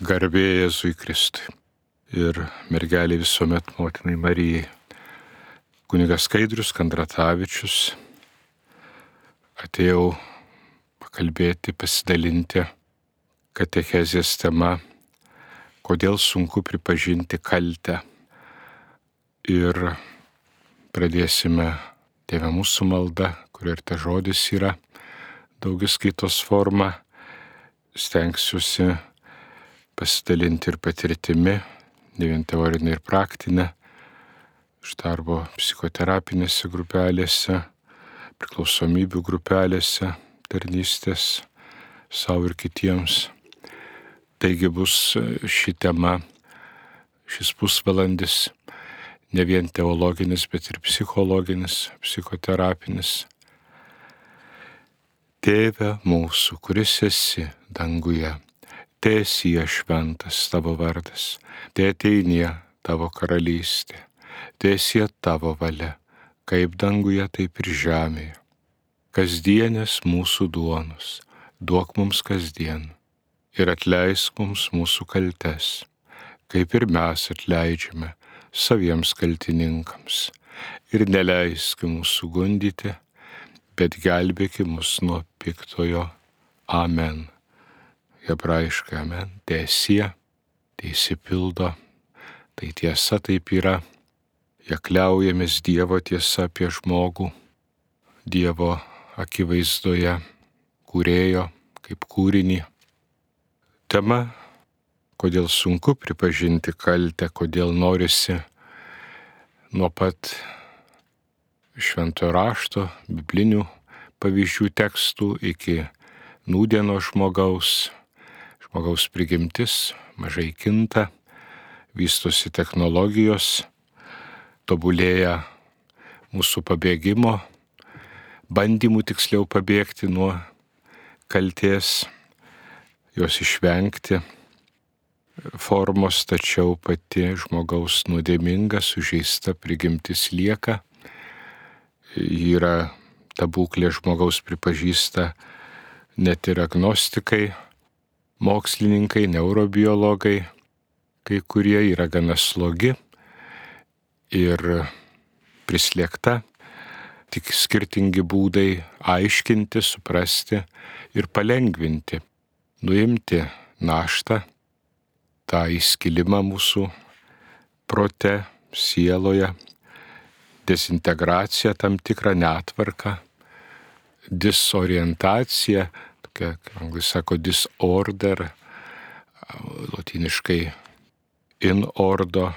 Garbė Jėzui Kristui ir mergelė visuomet motinai Marijai. Kunigas Skaidrius Kandratavičius atėjau pakalbėti, pasidalinti katechezės tema, kodėl sunku pripažinti kaltę. Ir pradėsime Tėvę mūsų maldą, kur ir ta žodis yra daugis kitos forma. Stengsiuosi pasidalinti ir patirtimi, ne vien teorinė ir praktinė, iš darbo psichoterapinėse grupelėse, priklausomybių grupelėse, tarnystės savo ir kitiems. Taigi bus ši tema, šis pusvalandis ne vien teologinis, bet ir psichologinis, psichoterapinis. Tėve mūsų, kuris esi danguje Tėsie šventas tavo vardas, te ateinie tavo karalystė, tėsie tavo valia, kaip danguje, taip ir žemėje. Kasdienės mūsų duonos, duok mums kasdien ir atleisk mums mūsų kaltes, kaip ir mes atleidžiame saviems kaltininkams. Ir neleisk mūsų gundyti, bet gelbėki mus nuo piktojo. Amen hebrajiškai amen, tiesie, tai įsipildo, tai tiesa taip yra, jakliaujamės Dievo tiesa apie žmogų, Dievo akivaizdoje, kūrėjo kaip kūrinį. Tema, kodėl sunku pripažinti kaltę, kodėl norisi nuo pat šventojo rašto, biblinių pavyzdžių tekstų iki nūdieno žmogaus žmogaus prigimtis mažai kinta, vystosi technologijos, tobulėja mūsų pabėgimo, bandymų tiksliau pabėgti nuo kalties, jos išvengti formos, tačiau pati žmogaus nuodėminga, sužeista prigimtis lieka. Yra ta būklė žmogaus pripažįsta net ir agnostikai, mokslininkai, neurobiologai, kai kurie yra gana slogi ir prislėgta, tik skirtingi būdai aiškinti, suprasti ir palengvinti, nuimti naštą, tą įskilimą mūsų prote, sieloje, dezintegraciją tam tikrą netvarką, disorientaciją, tokia, anglai sako, disorder, latiniškai in ordo,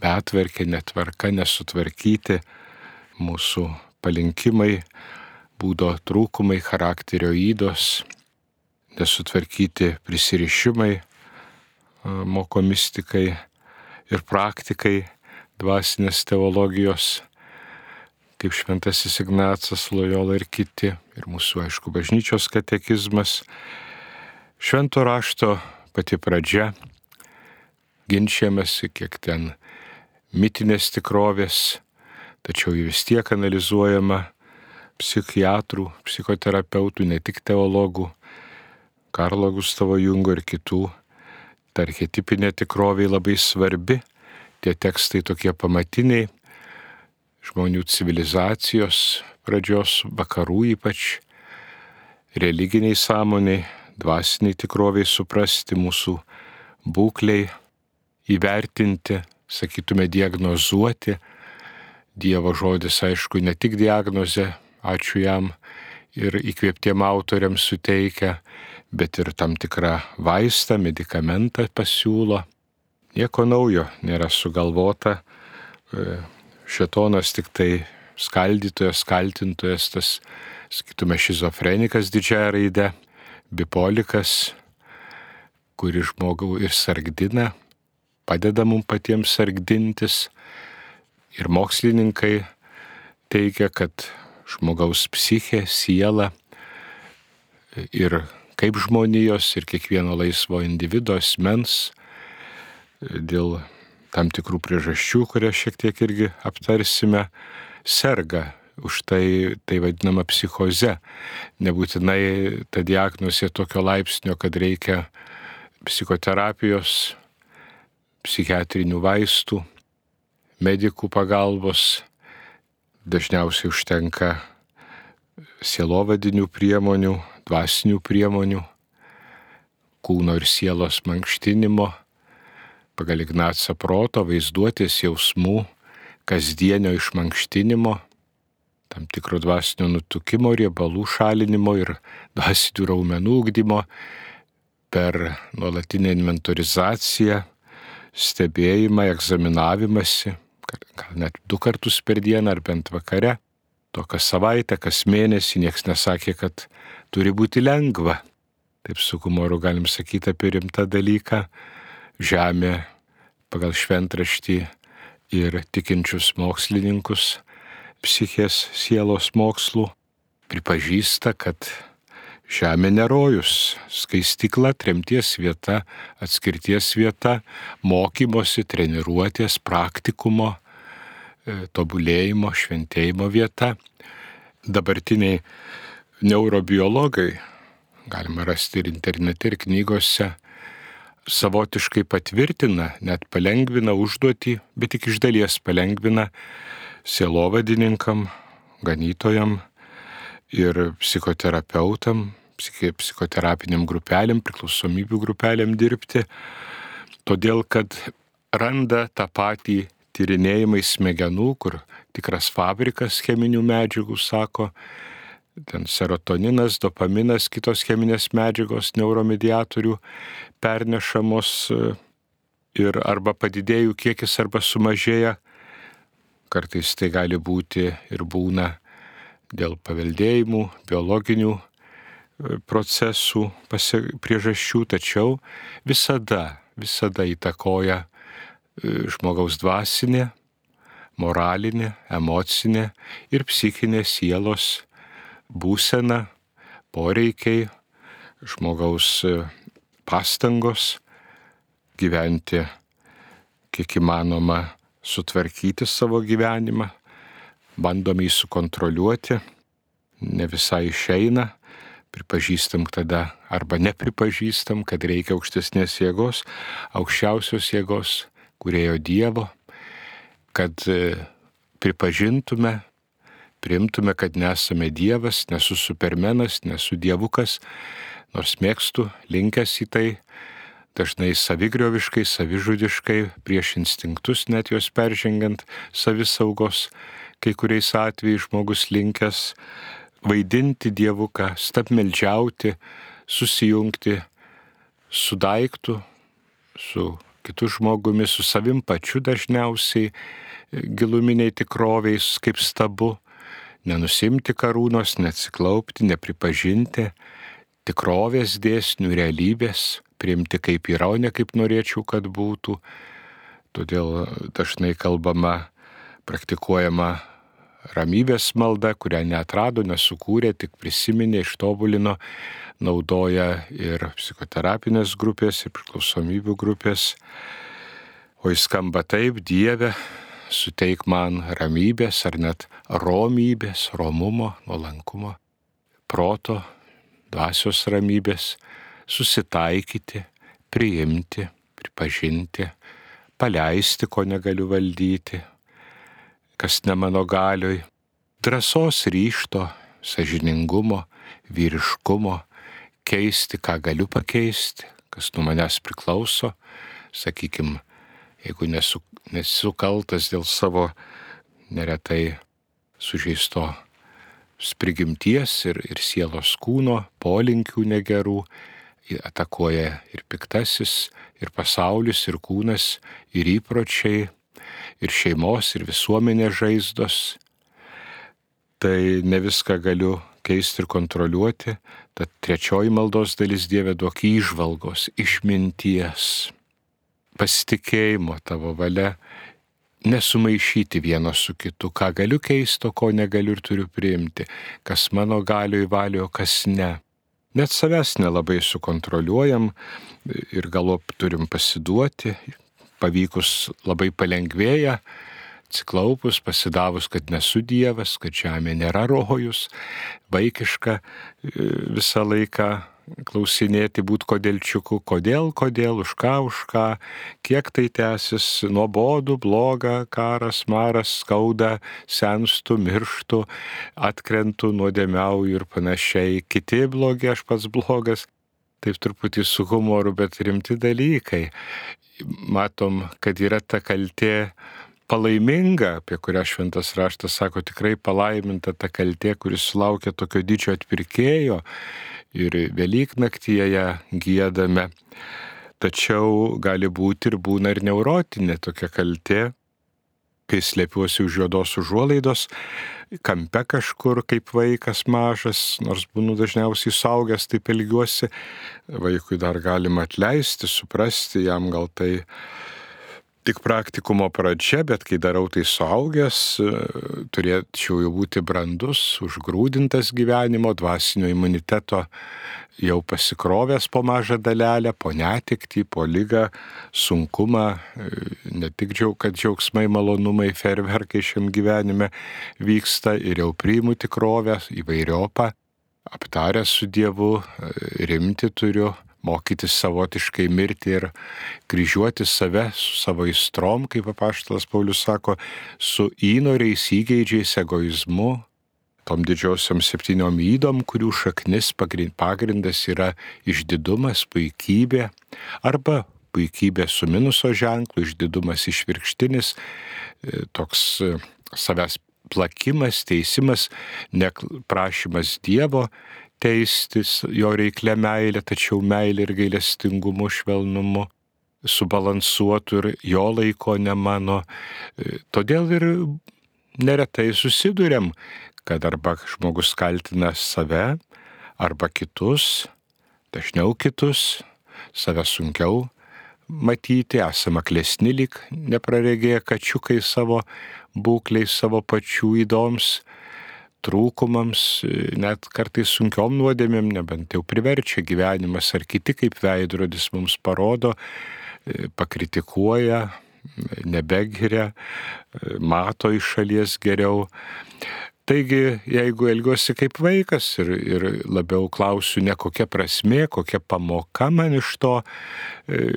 betverkė, netvarka, nesutvarkyti mūsų palinkimai, būdo trūkumai, charakterio įdos, nesutvarkyti prisirišimai, moko mystikai ir praktikai dvasinės teologijos kaip Šventasis Ignacas, Lojola ir kiti, ir mūsų, aišku, bažnyčios katekizmas. Švento rašto pati pradžia, ginčiamasi, kiek ten mitinės tikrovės, tačiau jį vis tiek analizuojama psichiatrų, psichoterapeutų, ne tik teologų, Karlo Gustavo Jungo ir kitų. Ta archetipinė tikrovė labai svarbi, tie tekstai tokie pamatiniai, žmonių civilizacijos pradžios, vakarų ypač, religiniai sąmoniai, dvasiniai tikroviai suprasti mūsų būkliai, įvertinti, sakytume, diagnozuoti. Dievo žodis, aišku, ne tik diagnozė, ačiū jam ir įkvėptiem autoriams suteikia, bet ir tam tikrą vaistą, medikamentą pasiūlo. Nieko naujo nėra sugalvota, šetonas tik tai skaldytojas, kaltintojas, tas, sakytume, šizofrenikas didžiąją raidę, bipolikas, kuri žmogų ir sargdina, padeda mums patiems sargdintis. Ir mokslininkai teigia, kad žmogaus psichė, siela ir kaip žmonijos ir kiekvieno laisvo individo asmens dėl tam tikrų priežasčių, kurias šiek tiek irgi aptarsime, serga. Už tai tai vadinama psichoze. Nebūtinai ta diagnozė tokio laipsnio, kad reikia psichoterapijos, psichiatrinių vaistų, medikų pagalbos, dažniausiai užtenka sielovadinių priemonių, dvasinių priemonių, kūno ir sielos mankštinimo, pagal Ignaco proto, vaizduotės jausmų, kasdienio išmankštinimo, tam tikro dvasinio nutukimo, riebalų šalinimo ir dvasinių raumenų ugdymo per nuolatinę inventorizaciją, stebėjimą, egzaminavimąsi, gal net du kartus per dieną ar bent vakare. To kas savaitę, kas mėnesį niekas nesakė, kad turi būti lengva. Taip su humoru galim sakyti apie rimtą dalyką. Žemė pagal šventraštį ir tikinčius mokslininkus psichės sielos mokslų pripažįsta, kad Žemė nerojus, skaistikla, tremties vieta, atskirties vieta, mokymosi, treniruotės, praktikumo, e, tobulėjimo, šventėjimo vieta. Dabartiniai neurobiologai, galima rasti ir internete, ir knygose, savotiškai patvirtina, net palengvina užduotį, bet tik iš dalies palengvina sielovadininkam, ganytojam, ir psichoterapeutam, psichoterapiniam grupelėm, priklausomybių grupelėm dirbti, todėl kad randa tą patį tyrinėjimai smegenų, kur tikras fabrikas cheminių medžiagų sako, ten serotoninas, dopaminas, kitos cheminės medžiagos, neuromediatorių pernešamos e, ir arba padidėjų kiekis, arba sumažėja. Kartais tai gali būti ir būna dėl paveldėjimų, biologinių e, procesų priežasčių, tačiau visada, visada įtakoja e, žmogaus dvasinė, moralinė, emocinė ir psichinė sielos būsena, poreikiai, žmogaus e, pastangos gyventi kiek įmanoma sutvarkyti savo gyvenimą, bandom jį sukontroliuoti, ne visai išeina, pripažįstam tada arba nepripažįstam, kad reikia aukštesnės jėgos, aukščiausios jėgos, kurėjo Dievo, kad e, pripažintume, priimtume, kad nesame Dievas, nesu supermenas, nesu dievukas, nors mėgstu, linkęs į tai, dažnai savigrioviškai, savižudiškai, prieš instinktus net juos peržengiant savisaugos kai kuriais atvejais žmogus linkęs vaidinti dievuką, stapmeldžiauti, susijungti su daiktu, su kitu žmogumi, su savim pačiu dažniausiai giluminiai tikroviais kaip stabu, nenusimti karūnos, neatsiklaupti, nepripažinti tikrovės dėsnių, realybės, priimti kaip yra, o ne kaip norėčiau, kad būtų. Todėl dažnai kalbama, praktikuojama ramybės malda, kurią neatrado, nesukūrė, tik prisiminė, ištobulino, naudoja ir psichoterapinės grupės, ir priklausomybių grupės. O jis skamba taip, Dieve, suteik man ramybės ar net romybės, romumo, nuolankumo, proto, dvasios ramybės, susitaikyti, priimti, pripažinti, paleisti, ko negaliu valdyti, kas ne mano galioj, drąsos ryšto, sažiningumo, vyriškumo, keisti, ką galiu pakeisti, kas nuo manęs priklauso, sakykim, jeigu nesu, nesu kaltas dėl savo neretai sužeisto sprigimties ir, ir sielos kūno, polinkių negerų, atakuoja ir piktasis, ir pasaulis, ir kūnas, ir įpročiai, ir šeimos, ir visuomenės žaizdos. Tai ne viską galiu keisti ir kontroliuoti. Tad trečioji maldos dalis Dieve duok įžvalgos, išminties, pasitikėjimo tavo valia, nesumaišyti vieno su kitu, ką galiu keisti, o ko negaliu ir turiu priimti, kas mano galio įvalio, kas ne. Net savęs nelabai sukontroliuojam ir galop turim pasiduoti, pavykus labai palengvėja, atsiklaupus, pasidavus, kad nesu Dievas, kad žemė nėra rojus, vaikiška e, visą laiką klausinėti būt kodėlčiuku, kodėl, kodėl, už ką, už ką, kiek tai tęsis, nuobodu, bloga, karas, maras, skauda, senstu, mirštu, atkrentu, nuodėmiauju ir panašiai, kiti blogi, aš pats blogas. Taip truputį su humoru, bet rimti dalykai. Matom, kad yra ta kaltė palaiminga, apie kurią šventas raštas sako, tikrai palaiminta ta kaltė, kuris sulaukia tokio didžio atpirkėjo ir Velyknaktyje ją gėdame. Tačiau gali būti ir būna ir neurotinė tokia kaltė, kai slėpiuosi už juodos užuolaidos, kampe kažkur kaip vaikas mažas, nors būnu dažniausiai saugęs, taip elgiuosi, vaikui dar galima atleisti, suprasti, jam gal tai tik praktikumo pradžia, bet kai darau tai suaugęs, turėčiau jau būti brandus, užgrūdintas gyvenimo, dvasinio imuniteto jau pasikrovęs po mažą dalelę, po netikti, po lygą, sunkumą, ne tik džiaug, kad džiaugsmai, malonumai, ferverkai šiam gyvenime vyksta ir jau priimu tikrovę įvairiopą, aptaręs su Dievu, rimti turiu mokytis savotiškai mirti ir kryžiuoti save su savo įstrom, kaip apaštalas Paulius sako, su įnoriais įgeidžiais egoizmu, tom didžiosiam septyniom įdom, kurių šaknis pagrindas yra išdidumas, puikybė arba puikybė su minuso ženklu, išdidumas išvirkštinis, e, toks e, savęs plakimas, teisimas, neprašymas Dievo, teistis jo reiklę meilę, tačiau meilė ir gailestingumu, švelnumu subalansuotų ir jo laiko ne mano. E, todėl ir neretai susidurėm, kad arba žmogus kaltina save, arba kitus, dažniau kitus, save sunkiau matyti, esame klesni lik nepraregėję kačiukai savo būkliai, savo pačių įdoms trūkumams, net kartais sunkiom nuodėmėm, nebent jau priverčia gyvenimas ar kiti kaip veidrodis mums parodo, pakritikuoja, nebegiria, mato iš šalies geriau. Taigi, jeigu elgiuosi kaip vaikas ir, ir labiau klausiu ne kokia prasme, kokia pamoka man iš to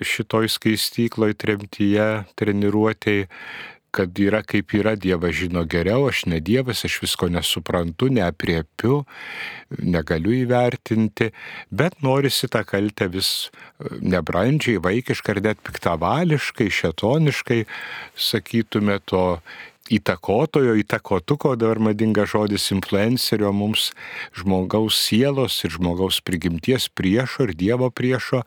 šitoj skaistykloj, tremtyje, treniruotėjai, kad yra kaip yra, Dievas žino geriau, aš ne Dievas, aš visko nesuprantu, neapriepiu, negaliu įvertinti, bet norisi tą kaltę vis e, nebrandžiai, vaikiškai ar net piktavališkai, šetoniškai, sakytume, to įtakotojo, įtakotuko, dabar madingas žodis influencerio mums žmogaus sielos ir žmogaus prigimties priešo ir Dievo priešo,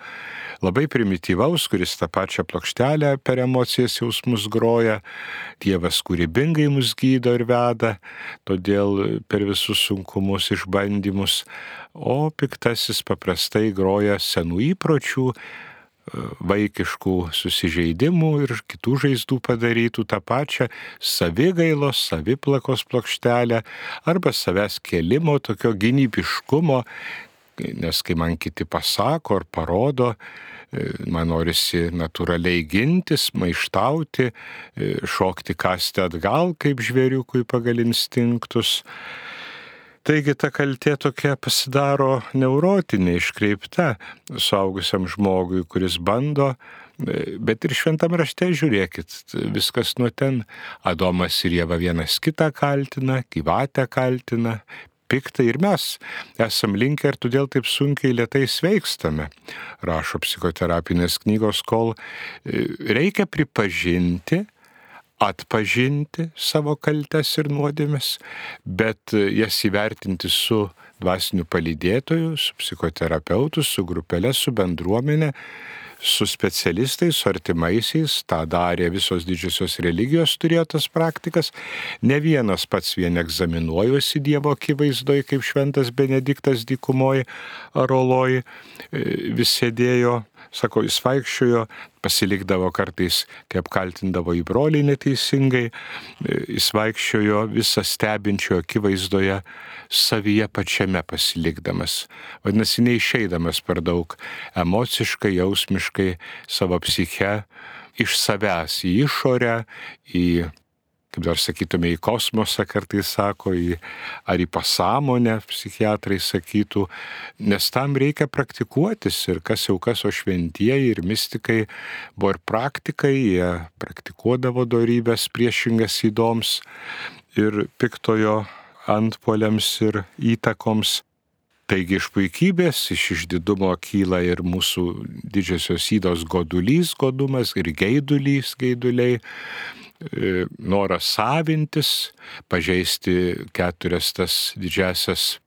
labai primityvaus, kuris tą pačią plokštelę per emocijas jausmus groja, Dievas kūrybingai mus gydo ir veda, todėl per visus sunkumus, išbandymus, o piktasis paprastai groja senų įpročių, vaikiškų susižeidimų ir kitų žaizdų padarytų tą pačią savigailos, saviplakos plokštelę arba savęs kelimo, tokio gynybiškumo, nes kai man kiti pasako ar parodo, man norisi natūraliai gintis, maištauti, šokti kasti atgal kaip žvėriukui pagal instinktus. Taigi ta kaltė tokia pasidaro neurotinė, iškreipta suaugusiam žmogui, kuris bando, bet ir šventam rašte žiūrėkit, viskas nuo ten. Adomas ir Jėva vienas kitą kaltina, gyvatę kaltina, piktą ir mes esam linkę ir todėl taip sunkiai lietai sveikstame, rašo psichoterapinės knygos, kol reikia pripažinti, atpažinti savo kaltes ir nuodėmes, bet jas įvertinti su dvasiniu palydėtoju, su psichoterapeutu, su grupelė, su bendruomenė, su specialistais, su artimaisiais, tą darė visos didžiosios religijos, turėjo tas praktikas. Ne vienas pats vien egzaminuojuosi Dievo akivaizdoje, kaip šventas Benediktas dykumoji ar oloji, vis sėdėjo Sako, jis vaikščiojo, pasilikdavo kartais, kai apkaltindavo į brolį neteisingai, jis vaikščiojo visą stebinčio akivaizdoje savyje pačiame pasilikdamas. Vadinasi, neišeidamas per daug emociškai, jausmiškai savo psiche iš savęs į išorę, į kaip dar sakytume, į kosmosą kartais sako, į, ar į pasąmonę, psichiatrai sakytų, nes tam reikia praktikuotis ir kas jau kas, o šventieji ir mystikai buvo ir praktikai, jie praktikuodavo darybės priešingas įdoms ir piktojo antpoliams ir įtakoms. Taigi iš puikybės, iš išdidumo kyla ir mūsų didžiosios įdos godulys, godumas ir geidulys, geiduliai, noras savintis, pažeisti keturias tas didžiasias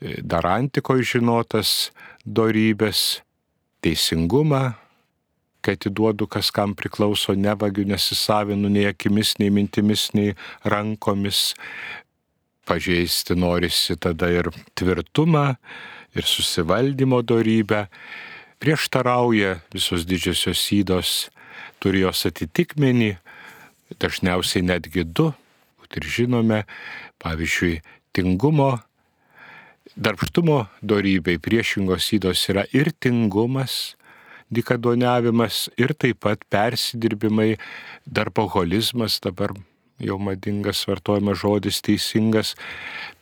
e, dar antikoje žinotas dorybės, teisingumą, kai atiduodu, kas kam priklauso, nevagiu, nesisavinu nei akimis, nei mintimis, nei rankomis, pažeisti norisi tada ir tvirtumą, ir susivaldymo darybę. Prieštarauja visos didžiosios įdos, turi jos atitikmenį, dažniausiai netgi du, ir žinome, pavyzdžiui, tingumo, darbštumo darybei priešingos įdos yra ir tingumas, dikadoniavimas, ir taip pat persidirbimai, darboholizmas dabar jau madingas vartojamas žodis teisingas,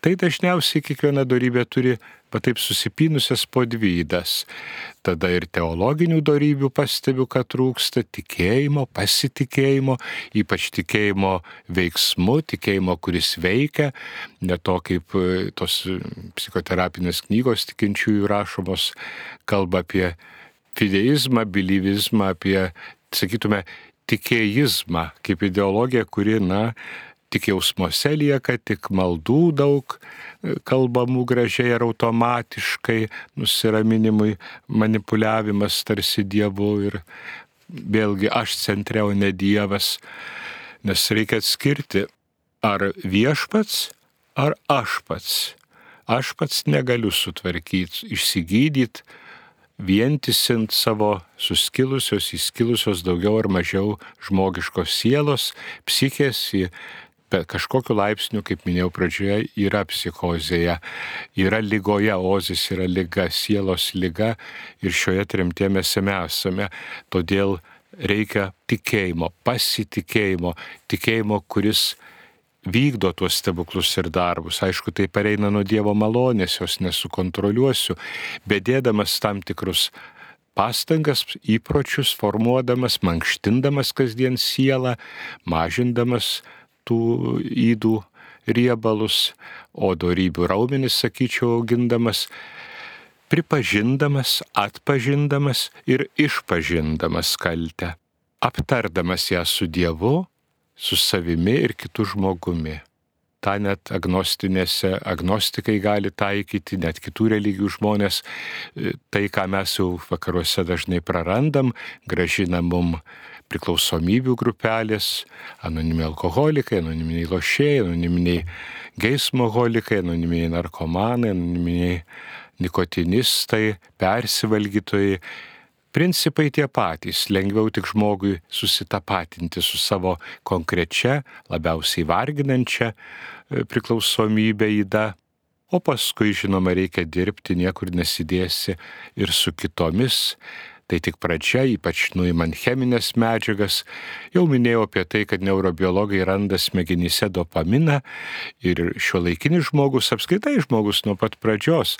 tai dažniausiai kiekviena darybė turi va taip susipynusias po dvydas. Tada ir teologinių darybių pastebiu, kad trūksta tikėjimo, pasitikėjimo, ypač tikėjimo veiksmu, tikėjimo, kuris veikia, ne to kaip e, tos psichoterapinės knygos tikinčiųjų rašomos kalba apie fideizmą, bilivizmą, apie, sakytume, tikėjizmą kaip ideologiją, kuri, na, tik jausmuose lieka, tik maldų daug e, kalbamų gražiai ar automatiškai, nusiraminimui, manipuliavimas tarsi Dievu ir vėlgi aš centre, o ne Dievas, nes reikia atskirti, ar viešpats, ar aš pats. Aš pats negaliu sutvarkyti, išsigydyti, vientisint savo suskilusios, įskilusios daugiau ar mažiau žmogiškos sielos, psichės, bet kažkokiu laipsniu, kaip minėjau pradžioje, yra psichozėje, yra lygoje, ozis yra lyga, sielos lyga ir šioje trimtie mes esame. Todėl reikia tikėjimo, pasitikėjimo, tikėjimo, kuris vykdo tuos stebuklus ir darbus. Aišku, tai pareina nuo Dievo malonės, jos nesukontroliuosiu, bet dėdamas tam tikrus pastangas, įpročius, formuodamas, mankštindamas kasdien sielą, mažindamas tų įdų riebalus, o darybių raumenis, sakyčiau, augindamas, pripažindamas, atpažindamas ir išpažindamas kaltę, aptardamas ją su Dievu su savimi ir kitu žmogumi. Ta net agnostinėse, agnostikai gali taikyti, net kitų religijų žmonės, e, tai, ką mes jau vakaruose dažnai prarandam, gražina mum priklausomybių grupelės, anonimiai alkoholikai, anoniminiai lošėjai, anoniminiai geismoholikai, anoniminiai narkomanai, anoniminiai nikotinistai, persivalgytojai. Principai tie patys, lengviau tik žmogui susitapatinti su savo konkrečia, labiausiai varginančia e, priklausomybė įda, o paskui, žinoma, reikia dirbti, niekur nesidėsi ir su kitomis Tai tik pradžia, ypač nuimant cheminės medžiagas. Jau minėjau apie tai, kad neurobiologai randa smegenyse dopaminą ir šio laikinis žmogus, apskaitai žmogus nuo pat pradžios,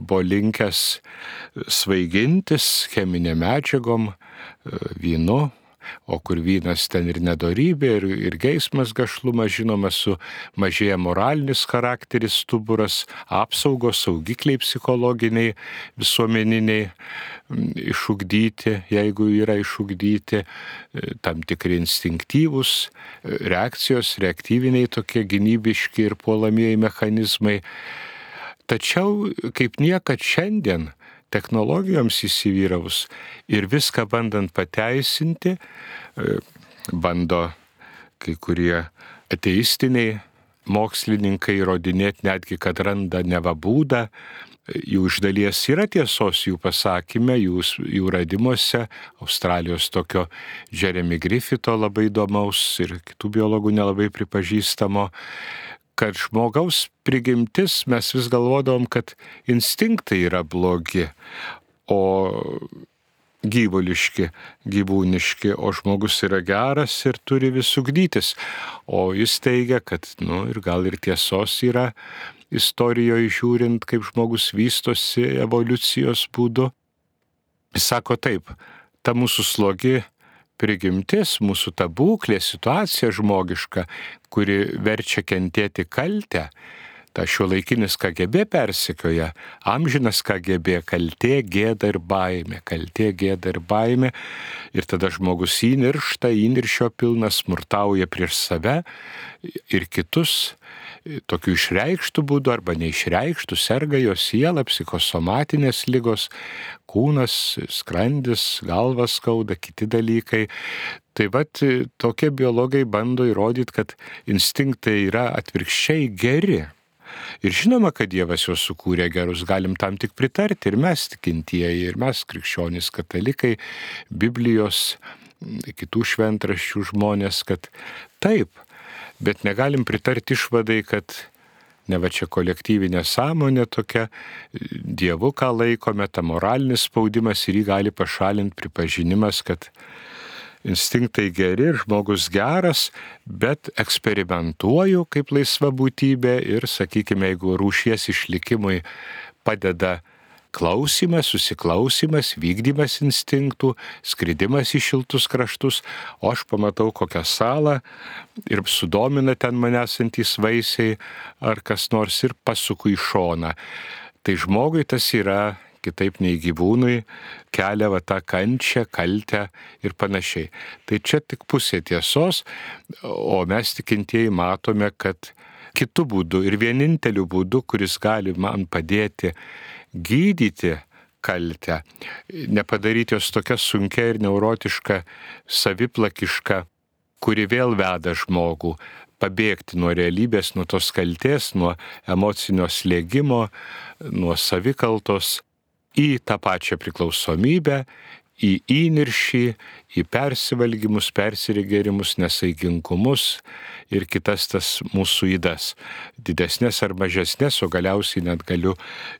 buvo linkęs svaigintis cheminė medžiagom, vynu, o kur vynas ten ir nedorybė, ir, ir geismas gašlumas, žinoma, su mažėja moralinis charakteris, stuburas, apsaugos, saugikliai psichologiniai, visuomeniniai išugdyti, jeigu yra išugdyti, e, tam tikri instinktyvūs e, reakcijos, reaktyviniai tokie gynybiški ir puolamieji mechanizmai. Tačiau kaip niekad šiandien technologijoms įsivyravus ir viską bandant pateisinti, e, bando kai kurie ateistiniai mokslininkai įrodinėti netgi, kad randa neva būdą, jų iš dalies yra tiesos jų pasakymė, jų, jų radimuose, Australijos tokio Jeremy Griffito labai įdomaus ir kitų biologų nelabai pripažįstamo, kad žmogaus prigimtis mes vis galvodavom, kad instinktai yra blogi, o gyvuliški, gyvūniški, o žmogus yra geras ir turi vis ugdytis. O jis teigia, kad, nu, ir gal ir tiesos yra istorijoje žiūrint, kaip žmogus vystosi evoliucijos būdu. Jis sako taip, ta mūsų slogi prigimtis, mūsų ta būklė, situacija žmogiška, kuri verčia kentėti kaltę, ta šio laikinis KGB persikioja, amžinas KGB, kaltė, gėda ir baimė, kaltė, gėda ir baimė. Ir tada žmogus įniršta, įniršio pilnas, smurtauja prieš save ir kitus, tokių išreikštų būdų arba neišreikštų, serga jo siela, psichosomatinės lygos, kūnas, skrandis, galvas skauda, kiti dalykai. Tai vad tokie biologai bando įrodyti, kad instinktai yra atvirkščiai geri. Ir žinoma, kad Dievas juos sukūrė gerus, galim tam tik pritarti ir mes tikintieji, ir mes krikščionys katalikai, Biblijos, kitų šventraščių žmonės, kad taip, bet negalim pritarti išvadai, kad ne va čia kolektyvinė sąmonė tokia, Dievu ką laikome, ta moralinis spaudimas ir jį gali pašalinti pripažinimas, kad instinktai geri ir žmogus geras, bet eksperimentuoju kaip laisva būtybė ir, sakykime, jeigu rūšies išlikimui padeda klausimas, susiklausimas, vykdymas instinktų, skridimas į šiltus kraštus, o aš pamatau kokią salą ir sudomina ten manęsantys vaisiai ar kas nors ir pasuku į šoną. Tai žmogui tas yra kitaip nei gyvūnui, kelia va tą kančią, kaltę ir panašiai. Tai čia tik pusė tiesos, o mes tikintieji matome, kad kitų būdų ir vieninteliu būdu, kuris gali man padėti gydyti kaltę, nepadaryti jos tokia sunkia ir neurotiška, saviplakiška, kuri vėl veda žmogų pabėgti nuo realybės, nuo tos kalties, nuo emocinio slėgimo, nuo savikaltos, į tą pačią priklausomybę, į įniršį, į persivalgymus, persirigerimus, nesaigingumus ir kitas tas mūsų įdas. Didesnės ar mažesnės, o galiausiai net galiu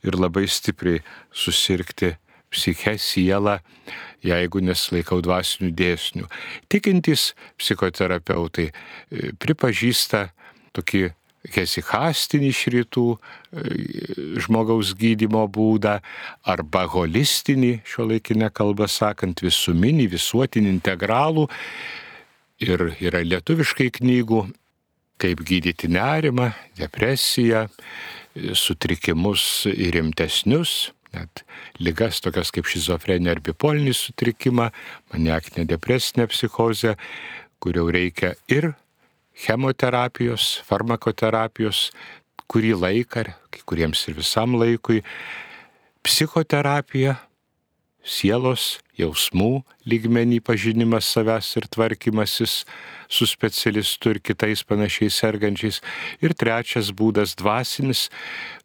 ir labai stipriai susirgti psiche sielą, jeigu nesilaikau dvasinių dėsnių. Tikintys psichoterapeutai e, pripažįsta tokį hesihastinį iš rytų e, žmogaus gydimo būdą arba holistinį, šio laikinę kalbą sakant, visuminį, visuotinį, integralų. Ir yra lietuviškai knygų, kaip gydyti nerimą, depresiją, sutrikimus ir rimtesnius, net lygas tokias kaip šizofrenija ar bipolinį sutrikimą, maniakinė depresinė psichozė, kur jau reikia ir chemoterapijos, farmakoterapijos kurį laiką, kai kuriems ir visam laikui, psichoterapija, sielos, jausmų lygmenį pažinimas savęs ir tvarkymasis su specialistu ir kitais panašiai sergančiais. Ir trečias būdas dvasinis,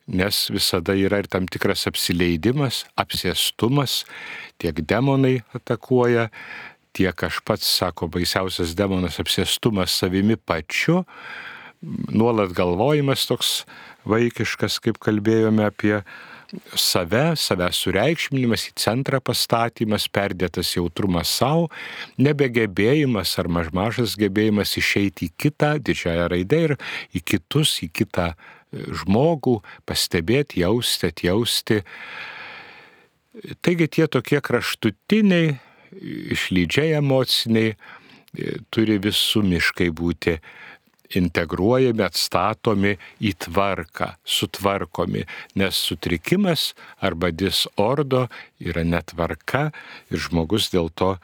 nes visada yra ir tam tikras apsileidimas, apsėstumas, tiek demonai atakuoja, tiek aš pats, sako, baisiausias demonas apsėstumas savimi pačiu, nuolat galvojimas toks vaikiškas, kaip kalbėjome apie save, savęs sureikšminimas, į centrą pastatymas, perdėtas jautrumas savo, nebegebėjimas ar maž mažas gebėjimas išeiti į kitą, didžiąją raidę ir į kitus, į kitą žmogų, pastebėti, jausti, atjausti. Taigi tie tokie kraštutiniai išlydžiai emociniai e, turi visumiškai būti integruojami, atstatomi į tvarką, sutvarkomi, nes sutrikimas arba disordo yra netvarka ir žmogus dėl to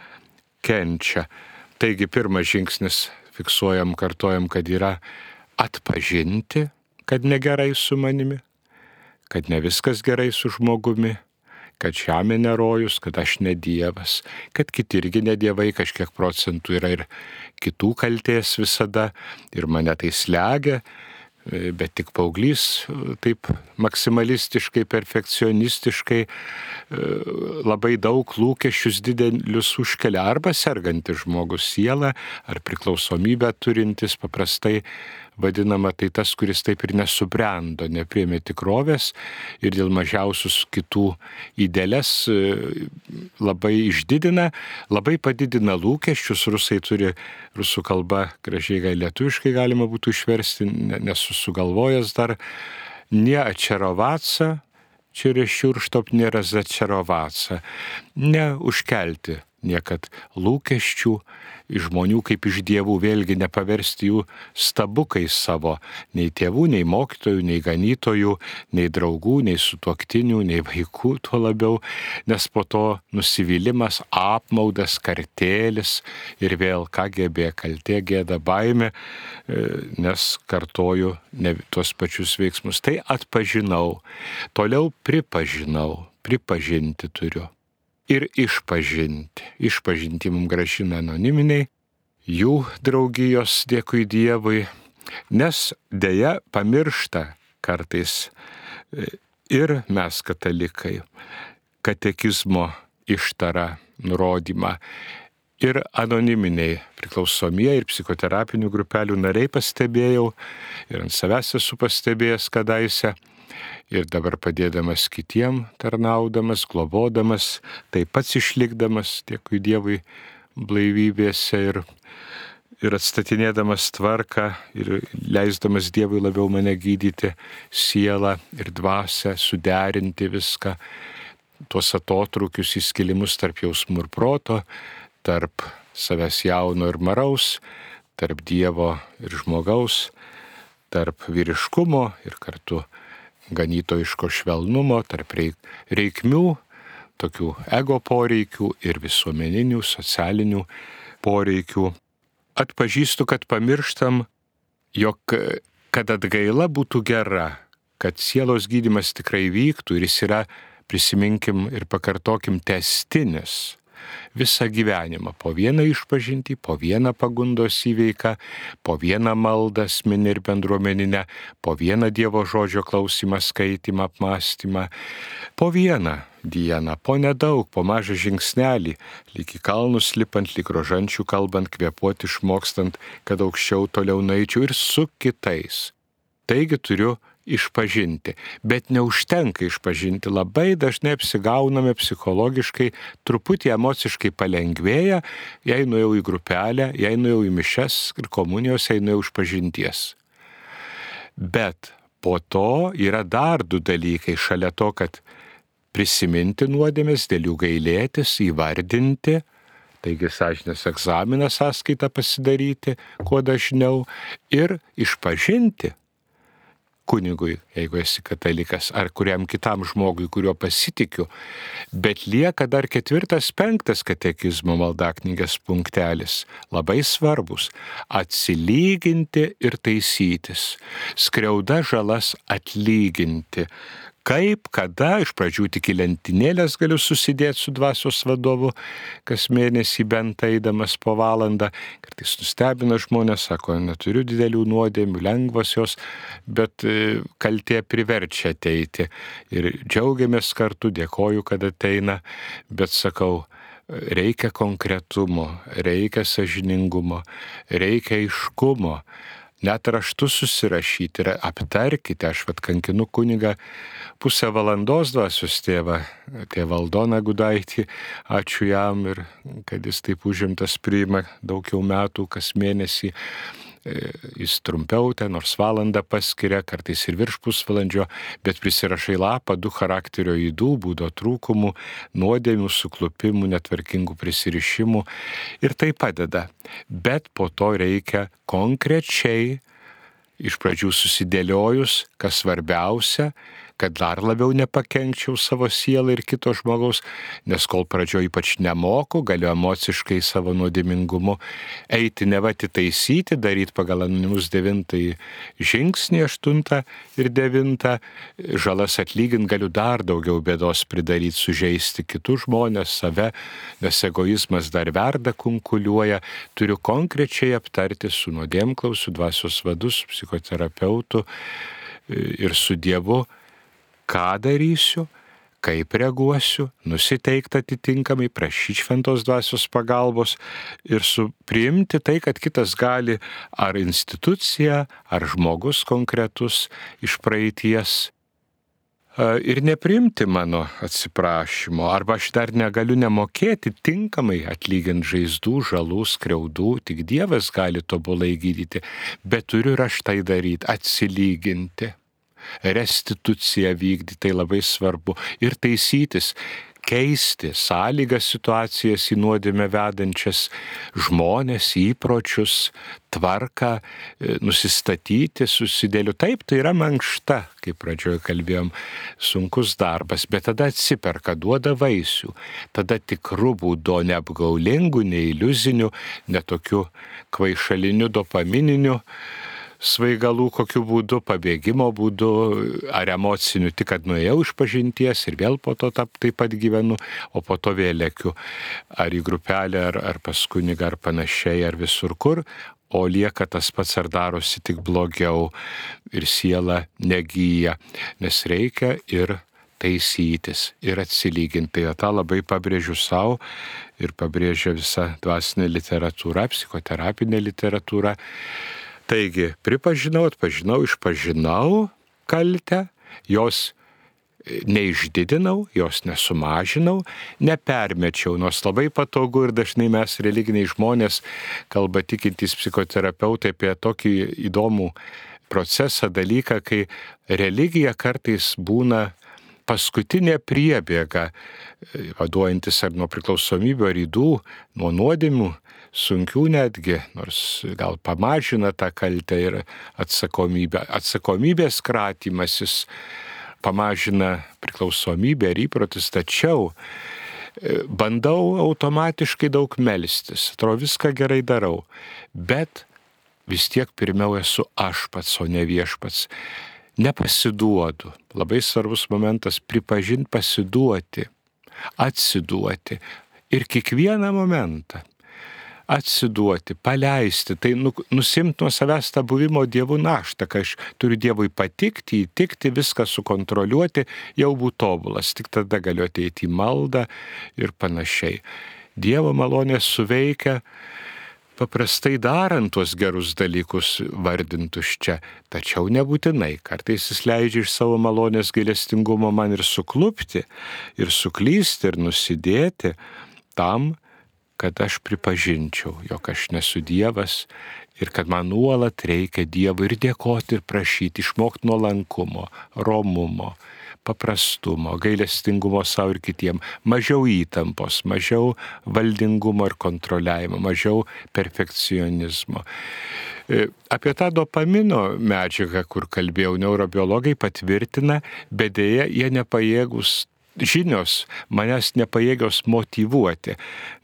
kenčia. Taigi pirmas žingsnis, fiksuojam, kartojam, kad yra atpažinti, kad negerai su manimi, kad ne viskas gerai su žmogumi, kad žemė nerojus, kad aš ne Dievas, kad kiti irgi ne Dievai, kažkiek procentų yra ir kitų kalties visada ir mane tai slegia, bet tik paauglys taip maksimalistiškai, perfekcionistiškai labai daug lūkesčius didelius užkelia arba sergantis žmogus siela ar priklausomybę turintis paprastai vadinama tai tas, kuris taip ir nesubrendo, nepriemė tikrovės ir dėl mažiausius kitų įdėlės e, labai išdidina, labai padidina lūkesčius, rusai turi rusų kalbą gražiai gal lietuviškai galima būtų išversti, nesu sugalvojęs dar, neačerovaca, čia yra šiurštop nėra začerovaca, neužkelti niekad lūkesčių iš žmonių kaip iš dievų, vėlgi nepaversti jų stabukais savo, nei tėvų, nei mokytojų, nei ganytojų, nei draugų, nei sutuoktinių, nei vaikų, tuo labiau, nes po to nusivylimas, apmaudas, kartėlis ir vėl KGB, kaltė, gėda, baime, nes kartoju ne tuos pačius veiksmus. Tai atpažinau, toliau pripažinau, pripažinti turiu ir išpažinti. Išpažinti mums gražina anoniminiai, jų draugijos dėkui Dievui, nes dėja pamiršta kartais e, ir mes katalikai katekizmo ištara nurodymą. Ir anoniminiai priklausomieji ir psichoterapinių grupelių nariai pastebėjau ir ant savęs esu pastebėjęs kadaise, ir dabar padėdamas kitiem, tarnaudamas, globodamas, taip pats išlikdamas, dėkui Dievui, blaivybėse ir, ir atstatinėdamas tvarką ir leisdamas Dievui labiau mane gydyti sielą ir dvasę, suderinti viską, tuos atotrukius įskilimus tarp jausmų ir proto, tarp savęs jauno ir maraus, tarp Dievo ir žmogaus, tarp vyriškumo ir kartu ganytojiško švelnumo, tarp reikmių, tokių ego poreikių ir visuomeninių, socialinių poreikių. Atpažįstu, kad pamirštam, jog kad atgaila būtų gera, kad sielos gydimas tikrai vyktų ir jis yra, prisiminkim ir pakartokim, testinis visą gyvenimą. Po vieną išpažinti, po vieną pagundos įveiką, po vieną maldą asmenį ir bendruomeninę, po vieną Dievo žodžio klausimą, skaitimą, apmąstymą, po vieną dieną, po nedaug, po mažą žingsnelį, lyg į kalnus lipant, lyg rožančių kalbant, kvepuoti išmokstant, kad aukščiau toliau naičiau ir su kitais. Taigi turiu išpažinti. Bet neužtenka išpažinti. Labai dažnai apsigauname psichologiškai, truputį emociškai palengvėja, jei nuėjau į grupelę, jei nuėjau į mišes ir komunijos, jei nuėjau išpažinties. Bet po to yra dar du dalykai šalia to, kad prisiminti nuodėmės, dėl jų gailėtis, įvardinti, taigi sąžinės egzaminą sąskaitą pasidaryti kuo dažniau ir išpažinti kunigui, jeigu esi katalikas, ar kuriam kitam žmogui, kuriuo pasitikiu, bet lieka dar ketvirtas, penktas katekizmo maldaknygės punktelis, labai svarbus - atsilyginti ir taisytis, skriauda žalas atlyginti, kaip, kada, iš pradžių tik į lentynėlės galiu susidėti su dvasios vadovu, kas mėnesį bent eidamas po valandą. Kartais nustebina žmonės, sako, neturiu didelių nuodėmių, lengvos jos, bet e, kaltė priverčia ateiti. Ir džiaugiamės kartu, dėkoju, kad ateina, bet sakau, reikia konkretumo, reikia sažiningumo, reikia iškumo net raštus susirašyti ir aptarkite, aš vad kankinu kunigą pusę valandos dvasios tėvą, tėvą Aldoną Gudaitį, ačiū jam ir kad jis taip užimtas priima daugiau metų kas mėnesį jis trumpiau, ten nors valandą paskiria, kartais ir virš pusvalandžio, bet prisirašai lapą, du charakterio įdų, būdo trūkumų, nuodėmių, suklupimų, netvarkingų prisirišimų ir tai padeda. Bet po to reikia konkrečiai iš pradžių susidėliojus, kas svarbiausia, kad dar labiau nepakenkčiau savo sielą ir kito žmogaus, nes kol pradžio ypač nemoku, galiu emociškai savo nuodėmingumu eiti nevati taisyti, daryti pagal anonimus devintąjį žingsnį, aštuntą ir devintą, žalas atlyginti galiu dar daugiau bėdos pridaryti, sužeisti kitus žmonės, save, nes egoizmas dar verda, kunkuliuoja, turiu konkrečiai aptarti su nuodėmklausu, dvasios vadus, psichoterapeutu ir su Dievu ką darysiu, kaip reaguosiu, nusiteikti atitinkamai, prašyti šventos dvasios pagalbos ir supriimti tai, kad kitas gali ar institucija, ar žmogus konkretus iš praeities ir neprimti mano atsiprašymo, arba aš dar negaliu nemokėti tinkamai atlyginti žaizdų, žalų, skriaudų, tik Dievas gali tobulai gydyti, bet turiu ir aš tai daryti, atsilyginti restituciją vykdyti, tai labai svarbu. Ir taisytis, keisti sąlygas situacijas į nuodėmę vedančias žmonės, įpročius, tvarką, e, nusistatyti, susidėliu. Taip, tai yra mankšta, kaip pradžioje kalbėjom, sunkus darbas, bet tada atsiperka, duoda vaisių. Tada tikrų būdo neapgaulingų, neiliuzinių, netokių kvaišalinių, dopamininių svaigalų kokiu būdu, pabėgimo būdu ar emociniu, tik kad nuėjau iš pažinties ir vėl po to tap, taip pat gyvenu, o po to vėl lėkiu ar į grupelę, ar, ar pas kunigą, ar panašiai, ar visur kur, o lieka tas pats ar darosi tik blogiau ir siela negyja, nes reikia ir taisytis ir atsilyginti. Tai tą labai pabrėžiu savo ir pabrėžia visa dvasinė literatūra, psichoterapinė literatūra. Taigi, pripažinau, atpažinau, išpažinau kaltę, jos e, neišdidinau, jos nesumažinau, nepermečiau, nors labai patogu ir dažnai mes religiniai žmonės, kalba tikintys psichoterapeutai apie tokį įdomų procesą, dalyką, kai religija kartais būna paskutinė priebėga, e, vaduojantis ar nuo priklausomybių, ar įdų, nuo nuodėmių, sunkių netgi, nors gal pamažina tą kaltę ir atsakomybę. Atsakomybės kratymasis pamažina priklausomybę ir įprotis, tačiau e, bandau automatiškai daug melstis, atrodo viską gerai darau, bet vis tiek pirmiau esu aš pats, o ne viešpats. Nepasiduodu. Labai svarbus momentas - pripažinti pasiduoti, atsiduoti. Ir kiekvieną momentą atsiduoti, paleisti, tai nu, nusimti nuo savęs tą buvimo dievų naštą, kai aš turiu Dievui patikti, įtikti, viską sukontroliuoti, jau būtų tobulas, tik tada galiu ateiti į maldą ir panašiai. Dievo malonė suveikia paprastai darant tuos gerus dalykus vardintus čia, tačiau nebūtinai. Kartais jis leidžia iš savo malonės gailestingumo man ir suklupti, ir suklysti, ir nusidėti tam, kad aš pripažinčiau, jog aš nesu Dievas ir kad man nuolat reikia Dievui ir dėkoti ir prašyti, išmokti nuolankumo, romumo, paprastumo, gailestingumo savo ir kitiem, mažiau įtampos, mažiau valdingumo ir kontroliavimo, mažiau perfekcionizmo. E, apie tą dopamino medžiagą, kur kalbėjau, neurobiologai patvirtina, bet dėja jie nepajėgus žinios manęs nepajėgios motivuoti.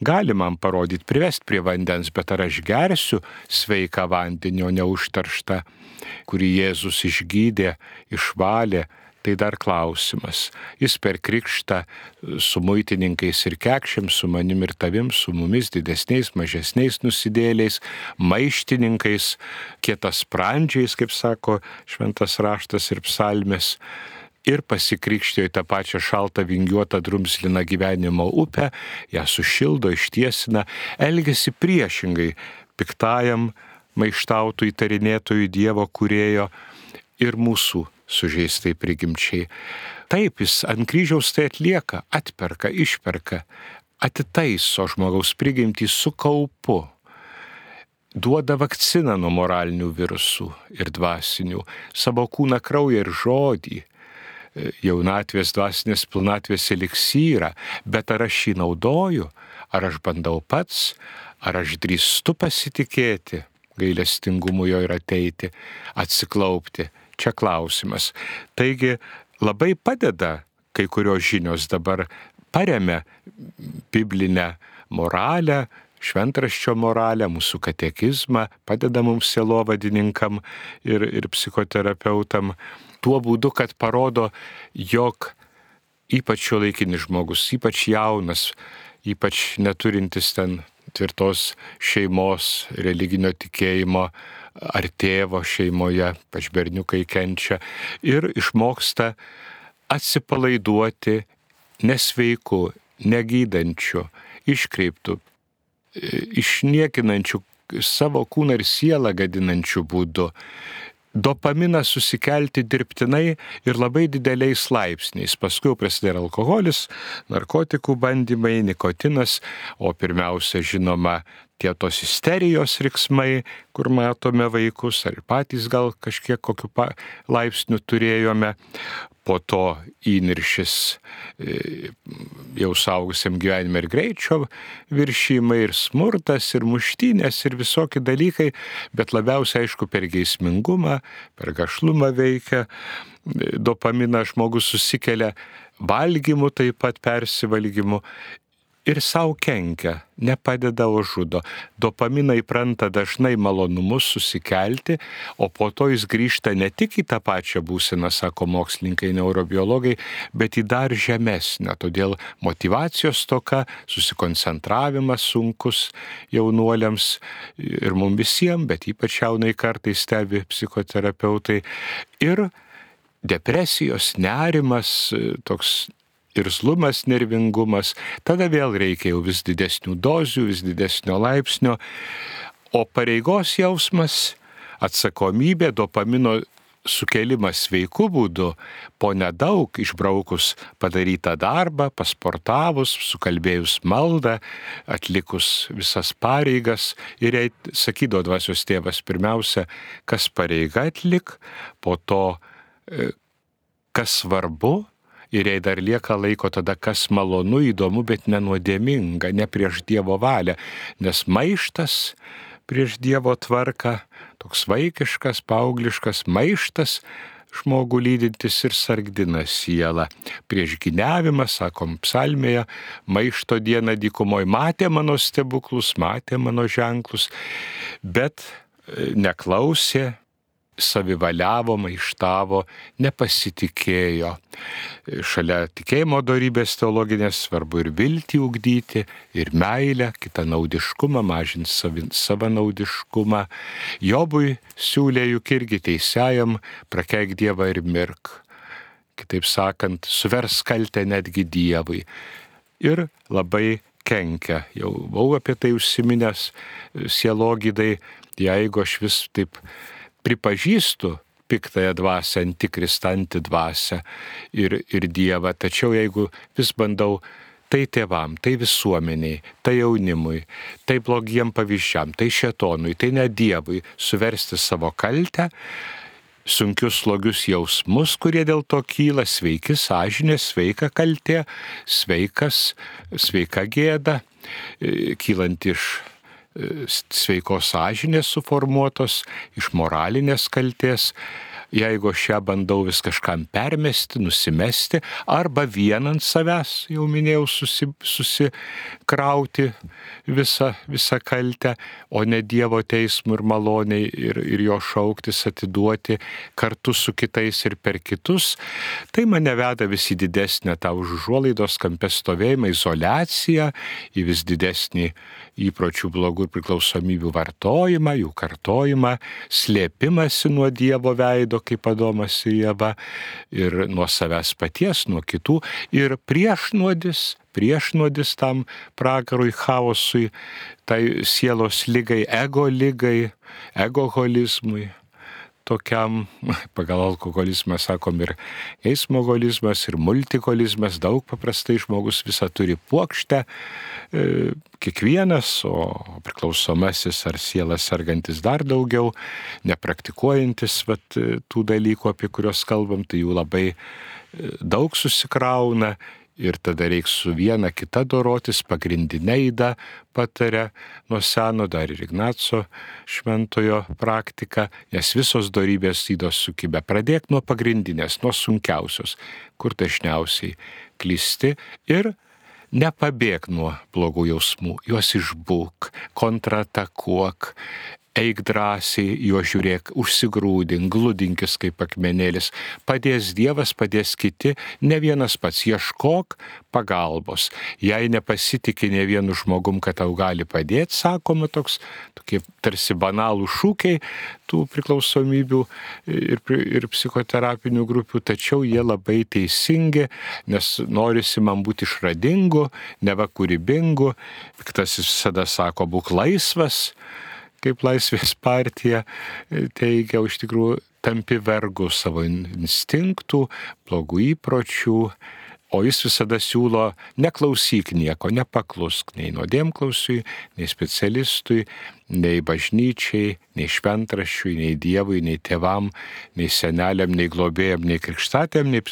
Gali man parodyti, privesti prie vandens, bet ar aš gersiu sveiką vandenį, o neužtarštą, kurį Jėzus išgydė, išvalė, tai dar klausimas. Jis per krikštą su muitininkais ir kekšiam, su manim ir tavim, su mumis didesniais, mažesniais nusidėliais, maištininkais, kietas sprandžiais, kaip sako šventas raštas ir psalmės ir pasikrikštijo į tą pačią šaltą vingiuotą drumsliną gyvenimo upę, ją sušildo, ištiesina, elgesi priešingai piktajam maištautų įtarinėtojų Dievo kurėjo ir mūsų sužeistai prigimčiai. Taip jis ant kryžiaus tai atlieka, atperka, išperka, atitaiso žmogaus prigimtį su kaupu duoda vakciną nuo moralinių virusų ir dvasinių, savo kūną, kraują ir žodį, jaunatvės, dvasinės pilnatvės eliksyrą, bet ar aš jį naudoju, ar aš bandau pats, ar aš drįstu pasitikėti? Gailestingumu jo ir ateiti, atsiklaupti. Čia klausimas. Taigi labai padeda kai kurios žinios dabar paremia biblinę moralę, šventraščio moralę, mūsų katekizmą, padeda mums sielovadininkam ir, ir psichoterapeutam tuo būdu, kad parodo, jog ypač šio laikinis žmogus, ypač jaunas, ypač neturintis ten tvirtos šeimos, religinio tikėjimo ar tėvo šeimoje, pač berniukai kenčia ir išmoksta atsipalaiduoti nesveiku, negydančiu, iškreiptų, išniekinančiu savo kūną ir sielą gadinančiu būdu. Dopaminą susikelti dirbtinai ir labai dideliais laipsniais. Paskui prasideda alkoholis, narkotikų bandymai, nikotinas, o pirmiausia, žinoma, tie tos isterijos riksmai, kur matome vaikus, ar patys gal kažkiek kokiu laipsniu turėjome, po to įniršis e, jau saugusiam gyvenime ir greičio viršymai, ir smurtas, ir muštynės, ir visokie dalykai, bet labiausiai aišku per geismingumą, per gašlumą veikia, dopaminą žmogus susikelia valgymu, taip pat persivalgymu ir savo kenkia, nepadeda, o žudo. Dopaminą įpranta dažnai malonumus susikelti, o po to jis grįžta ne tik į tą pačią būseną, sako mokslininkai, neurobiologai, bet į dar žemesnę. Todėl motivacijos toka, susikoncentravimas sunkus jaunuoliams ir mums visiems, bet ypač jaunai kartai stebi psichoterapeutai. Ir depresijos, nerimas, toks irzlumas, nervingumas, tada vėl reikia jau vis didesnių dozių, vis didesnio laipsnio, o pareigos jausmas, atsakomybė, dopamino sukelimas sveiku būdu, po nedaug išbraukus padarytą darbą, pasportavus, sukalbėjus maldą, atlikus visas pareigas. Ir jei sakydavo dvasios tėvas pirmiausia, kas pareiga atlik, po to e, kas svarbu, Ir jei dar lieka laiko, tada kas malonu, įdomu, bet nenuodėminga, ne prieš Dievo valią, nes maištas prieš Dievo tvarką, toks vaikiškas, paaugliškas maištas, žmogų lydintis ir sargdina sielą. Prieš giniavimą, sakom psalmėje, maišto dieną dykumoje matė mano stebuklus, matė mano ženklus, bet e, neklausė, savivaliavo, maištavo, nepasitikėjo. Šalia tikėjimo darybės teologinės svarbu ir viltį ugdyti, ir meilę, kitą naudiškumą, mažinti savanaudiškumą. Jobui siūlė juk irgi teisėjam, prakeik Dievą ir mirk. Kitaip sakant, suvers kaltę netgi Dievui. Ir labai kenkia. Jau buvau apie tai užsiminęs sielogydai, jeigu aš vis taip pripažįstu piktąją dvasę, antikristantį dvasę ir, ir Dievą, tačiau jeigu vis bandau tai tėvam, tai visuomeniai, tai jaunimui, tai blogiem pavyzdžiam, tai šetonui, tai ne Dievui suversti savo kaltę, sunkius slogius jausmus, kurie dėl to kyla, sveiki sąžinė, sveika kaltė, sveikas, sveika gėda, e, kylant iš sveikos sąžinės suformuotos, iš moralinės kalties, jeigu aš ją bandau vis kažkam permesti, nusimesti, arba vien ant savęs, jau minėjau, susi, susikrauti visą, visą kaltę, o ne Dievo teismų ir maloniai ir, ir jo šauktis atiduoti kartu su kitais ir per kitus, tai mane veda vis į didesnę tą užuolaidos kampę stovėjimą, izolaciją, į vis didesnį įpročių blogų ir priklausomybių vartojimą, jų kartojimą, slėpimąsi nuo Dievo veido, kaip Adomas ir Jėva, ir nuo savęs paties, nuo kitų, ir priešnuodis, priešnuodis tam pragarui, chaosui, tai sielos lygai, ego lygai, egoholizmui tokiam, pagal alkoholizmą sakom ir eismoholizmas, ir multikolizmas, daug paprastai žmogus visą turi plokštę, e, kiekvienas, o priklausomasis ar sielas sergantis dar daugiau, nepraktikuojantis vat, tų dalykų, apie kuriuos kalbam, tai jų labai e, daug susikrauna ir tada reiks su viena kita dorotis, pagrindinė įda patarė nuo seno dar ir Ignaco šventojo praktika, nes visos darybės įdos sukibę. Pradėk nuo pagrindinės, nuo sunkiausios, kur dažniausiai klysti ir nepabėg nuo blogų jausmų, juos išbūk, kontratakuok, eik drąsiai, jo žiūrėk, užsigrūdink, gludinkis kaip akmenėlis. Padės Dievas, padės kiti, ne vienas pats ieškok pagalbos. Jei nepasitikė ne vienu žmogum, kad tau gali padėti, sakoma toks, tokie tarsi banalų šūkiai tų priklausomybių ir, ir psichoterapinių grupių, tačiau jie labai teisingi, nes norisi man būti išradingu, neva kūrybingu. Piktasis visada sako, būk laisvas kaip Laisvės partija e, teigia, iš tikrųjų tampi vergu savo instinktų, blogų įpročių, o jis visada siūlo neklausyk nieko, nepaklusk nei nuodėmklausiui, nei specialistui, nei bažnyčiai, nei šventraščiui, nei Dievui, nei tėvam, nei seneliam, nei globėjam, nei krikštatėm, nei,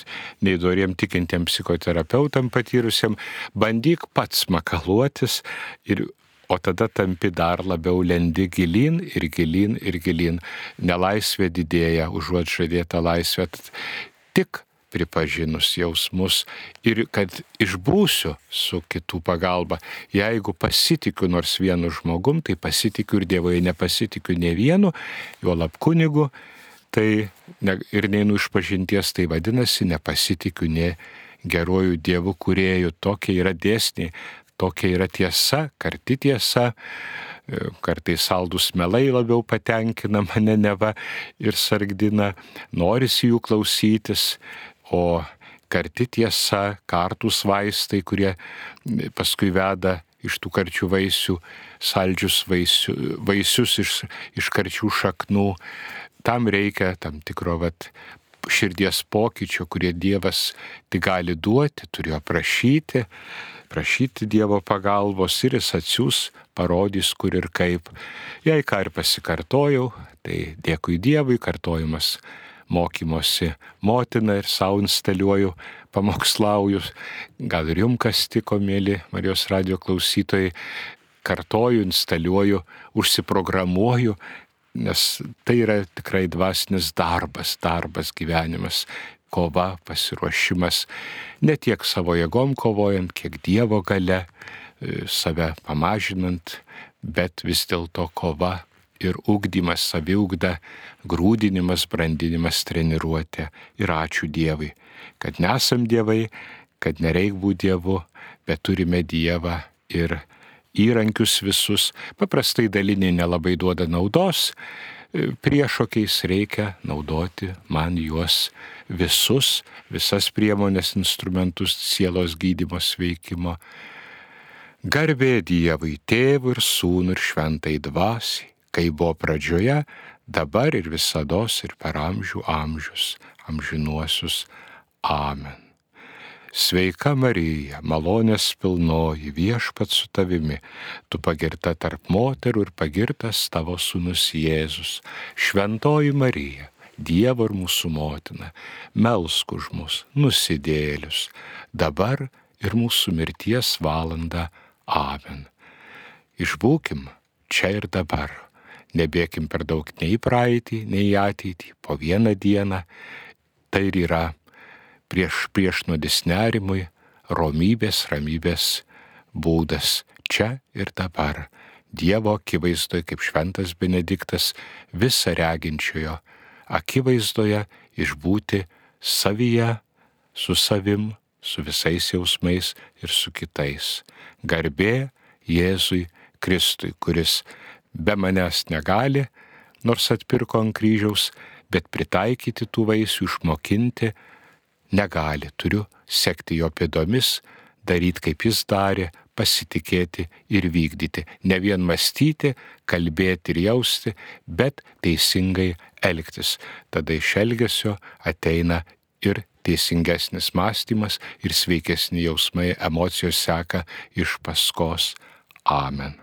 nei doriem tikintiem psichoterapeutam patyrusiam. Bandyk pats makaluotis ir o tada tampi dar labiau lendi gilin ir gilin ir gilin. Nelaisvė didėja, užuot žadėta laisvė. Tik pripažinus jausmus ir kad išbūsiu su kitų pagalba. Jeigu pasitikiu nors vienu žmogum, tai pasitikiu ir Dievoje, nepasitikiu ne vienu, jo lab kunigu, tai ne, ir neinu iš pažinties, tai vadinasi, nepasitikiu ne geruoju Dievu kuriejų. Tokie yra dėsniai, tokia yra tiesa, karti tiesa, e, kartais saldus melai labiau patenkina mane neva ir sargdina, norisi jų klausytis, o karti tiesa, kartus vaistai, kurie paskui veda iš tų karčių vaisių, saldžius vaisių, vaisius iš, iš karčių šaknų. Tam reikia tam tikro vat, širdies pokyčio, kurie Dievas tik gali duoti, turėjo prašyti prašyti Dievo pagalbos ir jis atsiūs, parodys kur ir kaip. Jei ką ir pasikartojau, tai dėkui Dievui, kartojimas mokymosi motina ir savo instaliuoju, pamokslauju, gal ir jums kas tiko, mėly Marijos radio klausytojai, kartoju, instaliuoju, užsiprogramuoju, nes tai yra tikrai dvasinis darbas, darbas gyvenimas kova, pasiruošimas, ne tiek savo jėgom kovojant, kiek Dievo gale, e, save pamažinant, bet vis dėlto kova ir ugdymas, saviugda, grūdinimas, brandinimas, treniruotė. Ir ačiū Dievui, kad nesam Dievai, kad nereik būti Dievu, bet turime Dievą ir įrankius visus. Paprastai daliniai nelabai duoda naudos, priešokiais reikia naudoti man juos visus, visas priemonės, instrumentus sielos gydymos veikimo. Garbė Dievui, tėvui ir sūnui ir šventai dvasiai, kai buvo pradžioje, dabar ir visada ir per amžių amžius, amžinuosius. Amen. Sveika Marija, malonės pilnoji, viešpat su tavimi, tu pagirta tarp moterų ir pagirtas tavo sunus Jėzus. Šventoji Marija, Dievo ir mūsų motina, melsk už mus, nusidėlius, dabar ir mūsų mirties valanda. Amen. Išbūkim čia ir dabar. Nebėkim per daug nei į praeitį, nei į ateitį, po vieną dieną. Tai ir yra prieš priešnodis nerimui, romybės, ramybės būdas čia ir dabar. Dievo akivaizdoje, kaip šventas Benediktas, visą reginčiojo akivaizdoje išbūti savyje, su savim, su visais jausmais ir su kitais. Garbė Jėzui Kristui, kuris be manęs negali, nors atpirko ant kryžiaus, bet pritaikyti tų vaisių, išmokinti, negali, turiu sekti jo pėdomis, daryti kaip jis darė, pasitikėti ir vykdyti. Ne vien mąstyti, kalbėti ir jausti, bet teisingai elgtis. Tada iš elgesio ateina ir teisingesnis mąstymas ir sveikesni jausmai, emocijos seka iš paskos. Amen.